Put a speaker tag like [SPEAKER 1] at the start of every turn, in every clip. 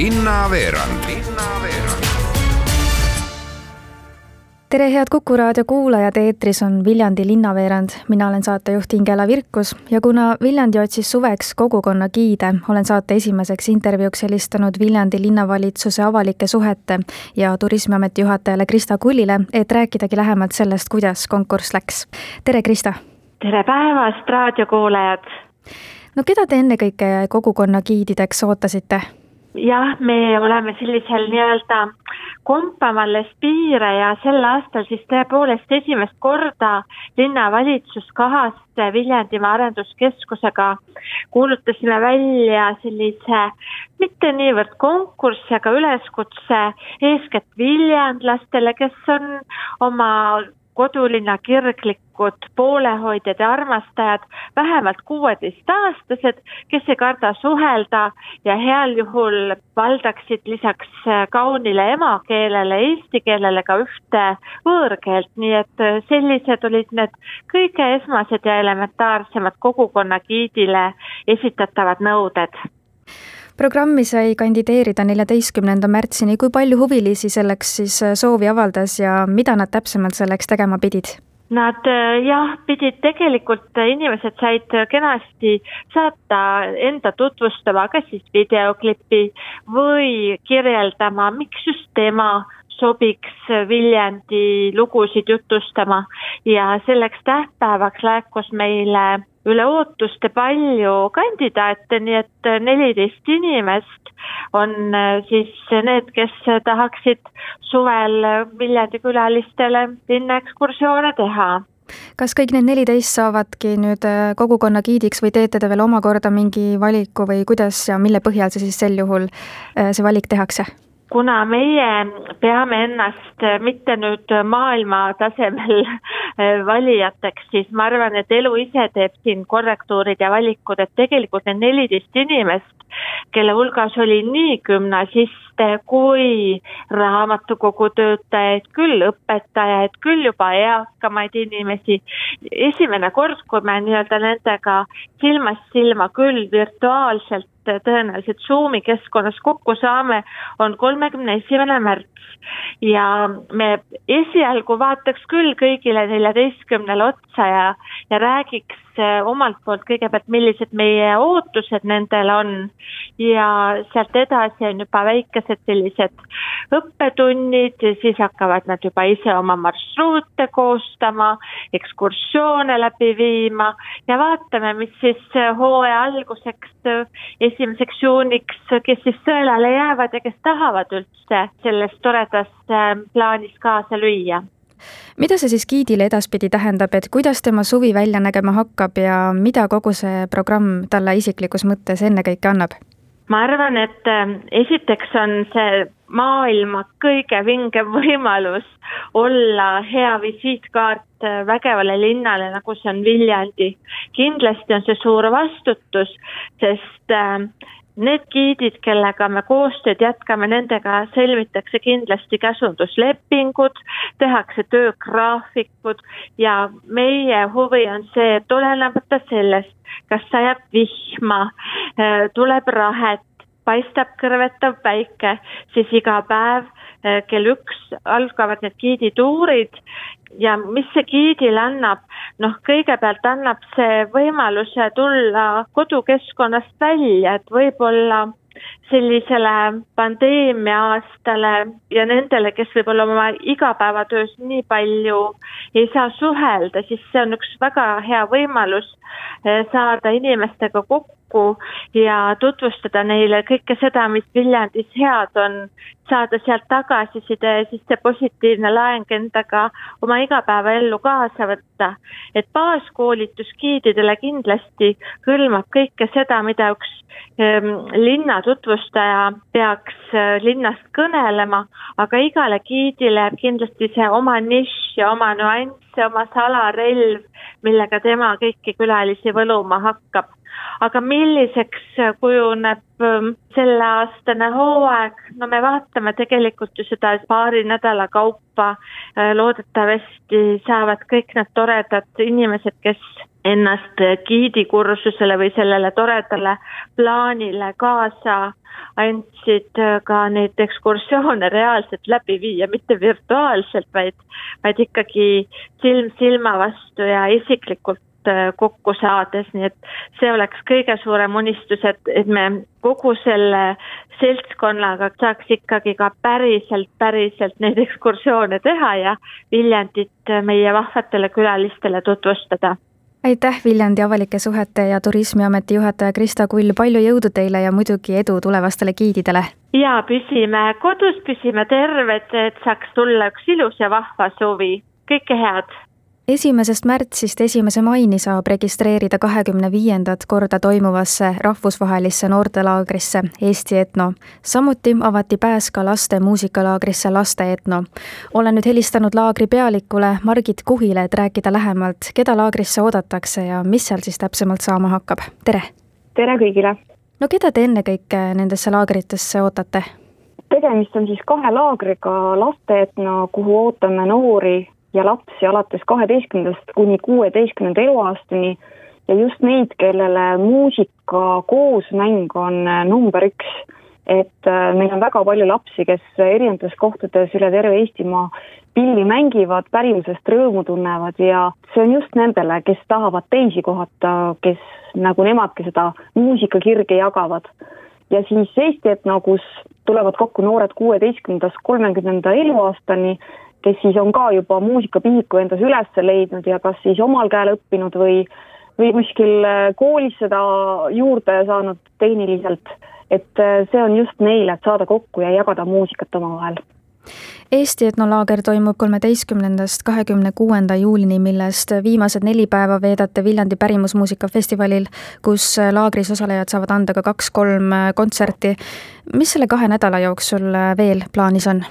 [SPEAKER 1] linnaveerand Linnaveerand
[SPEAKER 2] tere, head Kuku raadio kuulajad, eetris on Viljandi linnaveerand, mina olen saatejuht Ingela Virkus ja kuna Viljandi otsis suveks kogukonna giide, olen saate esimeseks intervjuuks helistanud Viljandi linnavalitsuse avalike suhete ja Turismiameti juhatajale Krista Kullile, et rääkidagi lähemalt sellest, kuidas konkurss läks. tere, Krista!
[SPEAKER 3] tere päevast, raadiokuulajad!
[SPEAKER 2] no keda te ennekõike kogukonna giidideks ootasite?
[SPEAKER 3] Jah, me oleme sellisel nii-öelda kompama alles piire ja sel aastal siis tõepoolest esimest korda linnavalitsus kahaste Viljandimaa Arenduskeskusega kuulutasime välja sellise mitte niivõrd konkursi, aga üleskutse eeskätt viljandlastele, kes on oma kodulinna kirglikud poolehoidjad ja armastajad, vähemalt kuueteistaastased, kes ei karda suhelda ja heal juhul valdaksid lisaks kaunile emakeelele, eesti keelele ka ühte võõrkeelt, nii et sellised olid need kõige esmased ja elementaarsemad kogukonna giidile esitatavad nõuded
[SPEAKER 2] programmi sai kandideerida neljateistkümnenda märtsini, kui palju huvilisi selleks siis äh, soovi avaldas ja mida nad täpsemalt selleks tegema pidid?
[SPEAKER 3] Nad äh, jah, pidid tegelikult, äh, inimesed said kenasti saata enda tutvustama kas siis videoklipi või kirjeldama, miks just tema sobiks Viljandi lugusid jutustama ja selleks tähtpäevaks laekus meile üle ootuste palju kandidaate, nii et neliteist inimest on äh, siis need, kes tahaksid suvel Viljandi külalistele linnaekskursioone teha
[SPEAKER 2] kas kõik need neliteist saavadki nüüd äh, kogukonna giidiks või teete te veel omakorda mingi valiku või kuidas ja mille põhjal see siis sel juhul, äh, see valik tehakse?
[SPEAKER 3] Kuna meie peame ennast mitte nüüd maailma tasemel eh, valijateks, siis ma arvan, et elu ise teeb siin korrektuurid ja valikud, et tegelikult need neliteist inimest, kelle hulgas oli nii gümnasiste kui raamatukogu töötajaid, küll õpetajaid, küll juba eakamaid inimesi. esimene kord, kui me nii-öelda nendega silmast silma küll virtuaalselt tõenäoliselt Zoomi keskkonnas kokku saame, on kolmekümne esimene märts. Ja me esialgu vaataks küll kõigile neljateistkümnele otsa ja, ja räägiks omalt poolt kõigepealt, millised meie ootused nendel on. Ja sealt edasi on juba väikesed sellised õppetunnid, siis hakkavad nad juba ise oma marsruute koostama, ekskursioone läbi viima. Ja vaatame, mis siis hooaja alguseks, esimeseks juuniks, kes siis sõelale jäävad ja kes tahavad üldse selles toredas plaanis kaasa lüüa
[SPEAKER 2] mida see siis giidile edaspidi tähendab, et kuidas tema suvi välja nägema hakkab ja mida kogu see programm talle isiklikus mõttes ennekõike annab?
[SPEAKER 3] ma arvan, et äh, esiteks on see maailma kõige vingem võimalus olla hea visiitkaart äh, vägevale linnale, nagu see on Viljandi. kindlasti on see suur vastutus, sest äh, Need giidid, kellega me koostööd jätkame, nendega sõlmitakse kindlasti käsunduslepingud, tehakse töögraafikud ja meie huvi on see, et olenemata sellest, kas sajab vihma, äh, tuleb rahet, paistab kõrvetav päike, siis iga päev kell üks algavad need giidituurid. Ja mis see giidile annab, noh, kõigepealt annab see võimaluse tulla kodukeskkonnast välja, et võib-olla sellisele pandeemia aastale ja nendele, kes võib-olla oma igapäevatöös nii palju ei saa suhelda, siis see on üks väga hea võimalus eh, saada inimestega kokku ja tutvustada neile kõike seda, mis Viljandis head on, saada sealt tagasiside ja siis see positiivne laeng endaga oma igapäevaellu kaasa võtta. et baaskoolitus giididele kindlasti hõlmab kõike seda, mida üks Ehm, linna tutvustaja peaks äh, linnast kõnelema, aga igale giidile jääb kindlasti see oma nišš ja oma nüanss oma salarelv, millega tema kõiki külalisi võluma hakkab. aga milliseks kujuneb ähm, selleaastane hooaeg, no me vaatame tegelikult ju seda paari nädala kaupa, äh, loodetavasti saavad kõik need toredad inimesed, kes ennast giidikursusele või sellele toredale plaanile kaasa andsid ka neid ekskursioone reaalselt läbi viia, mitte virtuaalselt, vaid, vaid ikkagi silm silma vastu ja isiklikult äh, kokku saades, nii et see oleks kõige suurem unistus, et, et me kogu selle seltskonnaga saaks ikkagi ka päriselt, päriselt neid ekskursioone teha ja Viljandit meie vahvatele külalistele tutvustada
[SPEAKER 2] aitäh, Viljandi avalike suhete ja turismiameti juhataja Krista Kull, palju jõudu teile ja muidugi edu tulevastele giididele!
[SPEAKER 3] ja püsime kodus, püsime terved, et saaks tulla üks ilus ja vahva suvi, kõike head!
[SPEAKER 2] Esimesest märtsist esimese maini saab registreerida kahekümne viiendat korda toimuvasse rahvusvahelisse noortelaagrisse Eesti Etno. samuti avati pääs ka laste muusikalaagrisse Laste Etno. olen nüüd helistanud laagri pealikule Margit Kuhile, et rääkida lähemalt, keda laagrisse oodatakse ja mis seal siis täpsemalt saama hakkab. tere!
[SPEAKER 1] tere kõigile!
[SPEAKER 2] no keda te ennekõike nendesse laagritesse ootate?
[SPEAKER 1] tegemist on siis kahe laagriga Laste Etno, kuhu ootame noori ja lapsi alates kaheteistkümnendast kuni kuueteistkümnenda eluaastani ja just neid, kellele muusika koosmäng on äh, number üks. et äh, meil on väga palju lapsi, kes erinevates kohtades üle terve Eestimaa pilli mängivad, pärimusest rõõmu tunnevad ja see on just nendele, kes tahavad teisi kohata, kes nagu nemadki seda muusikakirge jagavad. ja siis Eesti Etno, kus tulevad kokku noored kuueteistkümnendast kolmekümnenda eluaastani kes siis on ka juba muusikapihiku endas üles leidnud ja kas siis omal käel õppinud või, või kuskil äh, koolis seda juurde saanud tehniliselt. et äh, see on just neile, et saada kokku ja jagada muusikat omavahel
[SPEAKER 2] Eesti etnolaager toimub kolmeteistkümnendast kahekümne kuuenda juulini, millest viimased neli päeva veedate Viljandi pärimusmuusikafestivalil, kus laagris osalejad saavad anda ka kaks-kolm kontserti. mis selle kahe nädala jooksul veel plaanis on?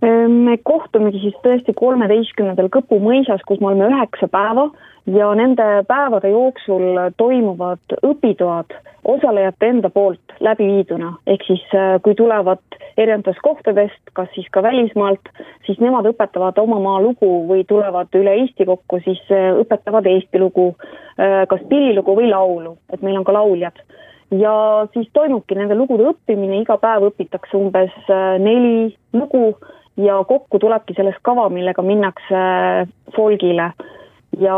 [SPEAKER 1] Me kohtumegi siis tõesti kolmeteistkümnendal Kõpu mõisas, kus me oleme üheksa päeva ja nende päevade jooksul toimuvad õpitoad osalejate enda poolt läbiviiduna, ehk siis äh, kui tulevad erinevatest kohtadest, kas siis ka välismaalt, siis nemad õpetavad oma maa lugu või tulevad üle Eesti kokku, siis äh, õpetavad Eesti lugu, äh, kas pillilugu või laulu, et meil on ka lauljad. Ja siis toimubki nende lugude õppimine, iga päev õpitakse umbes neli lugu ja kokku tulebki sellest kava, millega minnakse folgile. ja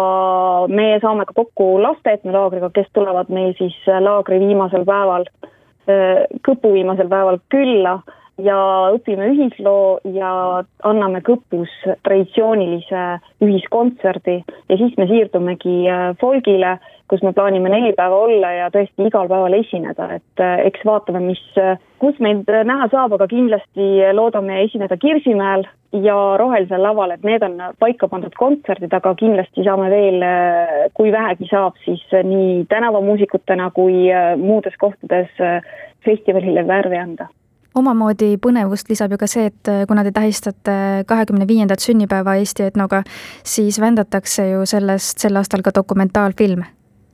[SPEAKER 1] meie saame ka kokku laste etnolaagriga, kes tulevad meil siis laagri viimasel päeval, Kõpu viimasel päeval külla. Ja õpime ühisloo ja anname Kõpus traditsioonilise ühiskontserdi ja siis me siirdumegi äh, folgile, kus me plaanime neli päeva olla ja tõesti igal päeval esineda, et äh, eks vaatame, mis, äh, kus meid näha saab, aga kindlasti loodame esineda Kirsimäel ja Rohelisel laval, et need on paika pandud kontserdid, aga kindlasti saame veel, kui vähegi saab, siis nii tänavamuusikutena kui muudes kohtades festivalile värvi anda
[SPEAKER 2] omamoodi põnevust lisab ju ka see, et äh, kuna te tähistate kahekümne viiendat sünnipäeva Eesti Etnoga, siis vändatakse ju sellest sel aastal ka dokumentaalfilm.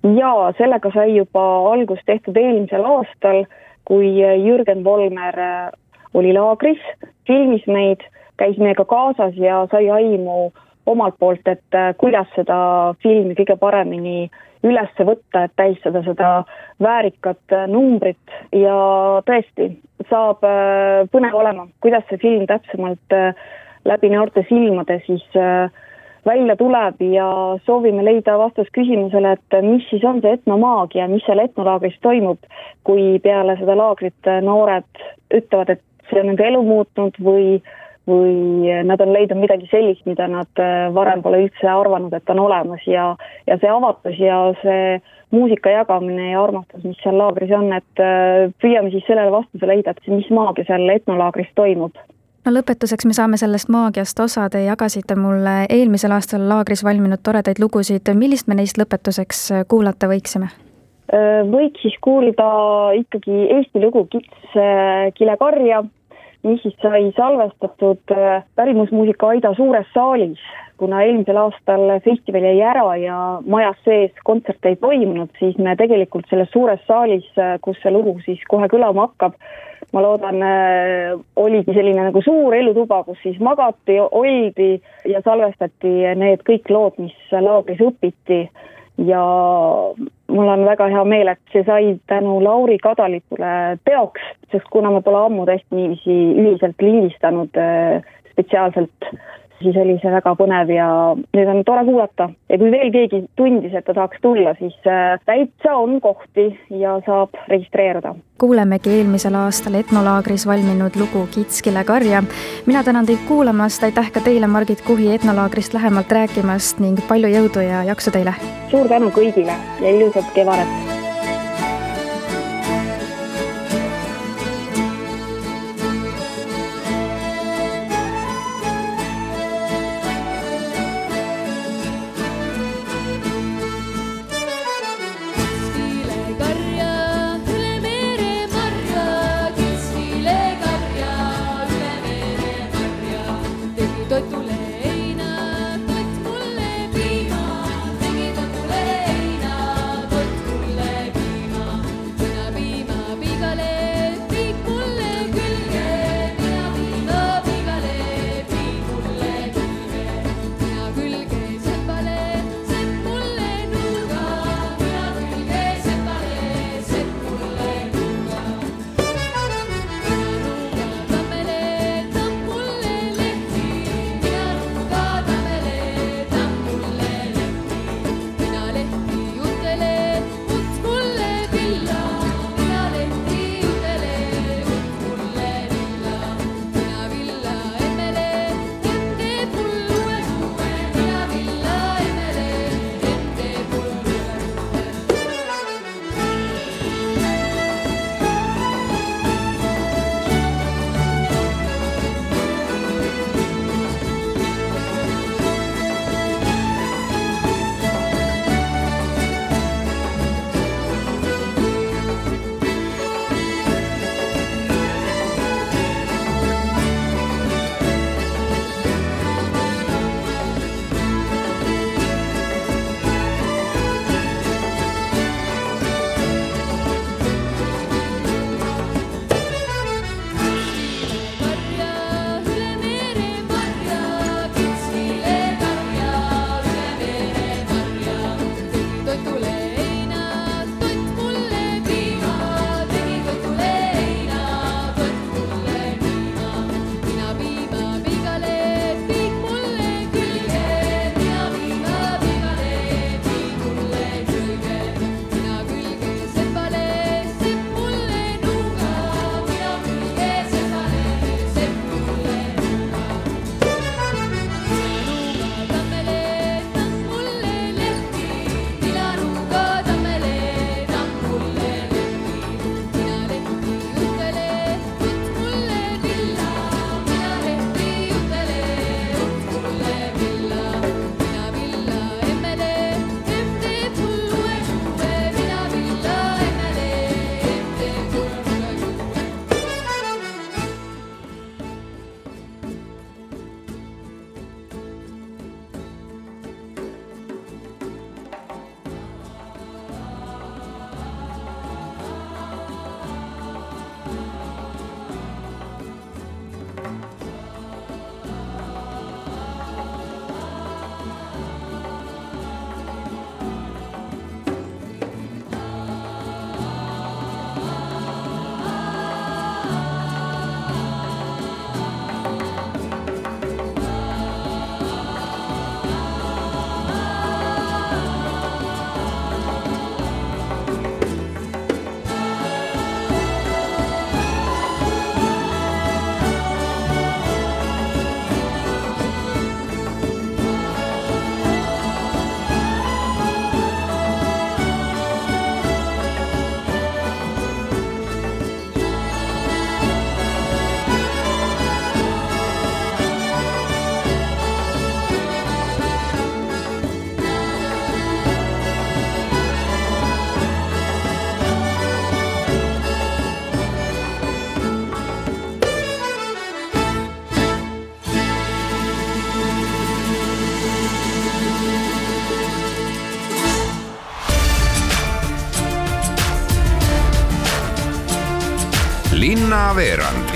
[SPEAKER 1] Jaa, sellega sai juba algust tehtud eelmisel aastal, kui Jürgen Volmer äh, oli laagris, filmis meid, käis meiega kaasas ja sai aimu omalt poolt, et äh, kuidas seda filmi kõige paremini üles võtta, et tähistada seda väärikat numbrit. Ja tõesti, saab äh, põnev olema, kuidas see film täpsemalt äh, läbi noorte silmade siis äh, välja tuleb ja soovime leida vastust küsimusele, et mis siis on see etnomaagia, mis seal etnolaagris toimub, kui peale seda laagrit noored ütlevad, et see on nende elu muutnud või või nad on leidnud midagi sellist, mida nad varem pole üldse arvanud, et on olemas ja, ja see avatus ja see muusika jagamine ja armastus, mis seal laagris on, et äh, püüame siis sellele vastuse leida, et mis maagia seal etnolaagris toimub
[SPEAKER 2] no lõpetuseks me saame sellest maagiast osa, te jagasite mulle eelmisel aastal laagris valminud toredaid lugusid, millist me neist lõpetuseks kuulata võiksime?
[SPEAKER 1] Võiks siis kuulda ikkagi Eesti lugu Kits kilekarja, mis siis sai salvestatud pärimusmuusika Aida suures saalis kuna eelmisel aastal festival jäi ära ja majas sees kontserte ei toimunud, siis me tegelikult selles suures saalis, kus see lugu siis kohe kõlama hakkab, ma loodan, oligi selline nagu suur elutuba, kus siis magati, oldi ja salvestati need kõik lood, mis laagris õpiti.
[SPEAKER 4] ja mul on väga hea meel, et see sai tänu Lauri Kadalipule teoks, sest kuna me pole ammu tõesti niiviisi ühiselt lindistanud äh, spetsiaalselt siis oli see väga põnev ja nüüd on tore kuulata. ja kui veel keegi tundis, et ta tahaks tulla, siis äh, täitsa on kohti ja saab registreeruda.
[SPEAKER 2] kuulemegi eelmisel aastal etnolaagris valminud lugu Kitskile karja. mina tänan teid kuulamast, aitäh ka teile, Margit Kuhi, etnolaagrist lähemalt rääkimast ning palju jõudu ja jaksu teile!
[SPEAKER 4] suur tänu kõigile ja ilusat kevadet!
[SPEAKER 5] Linnaveerand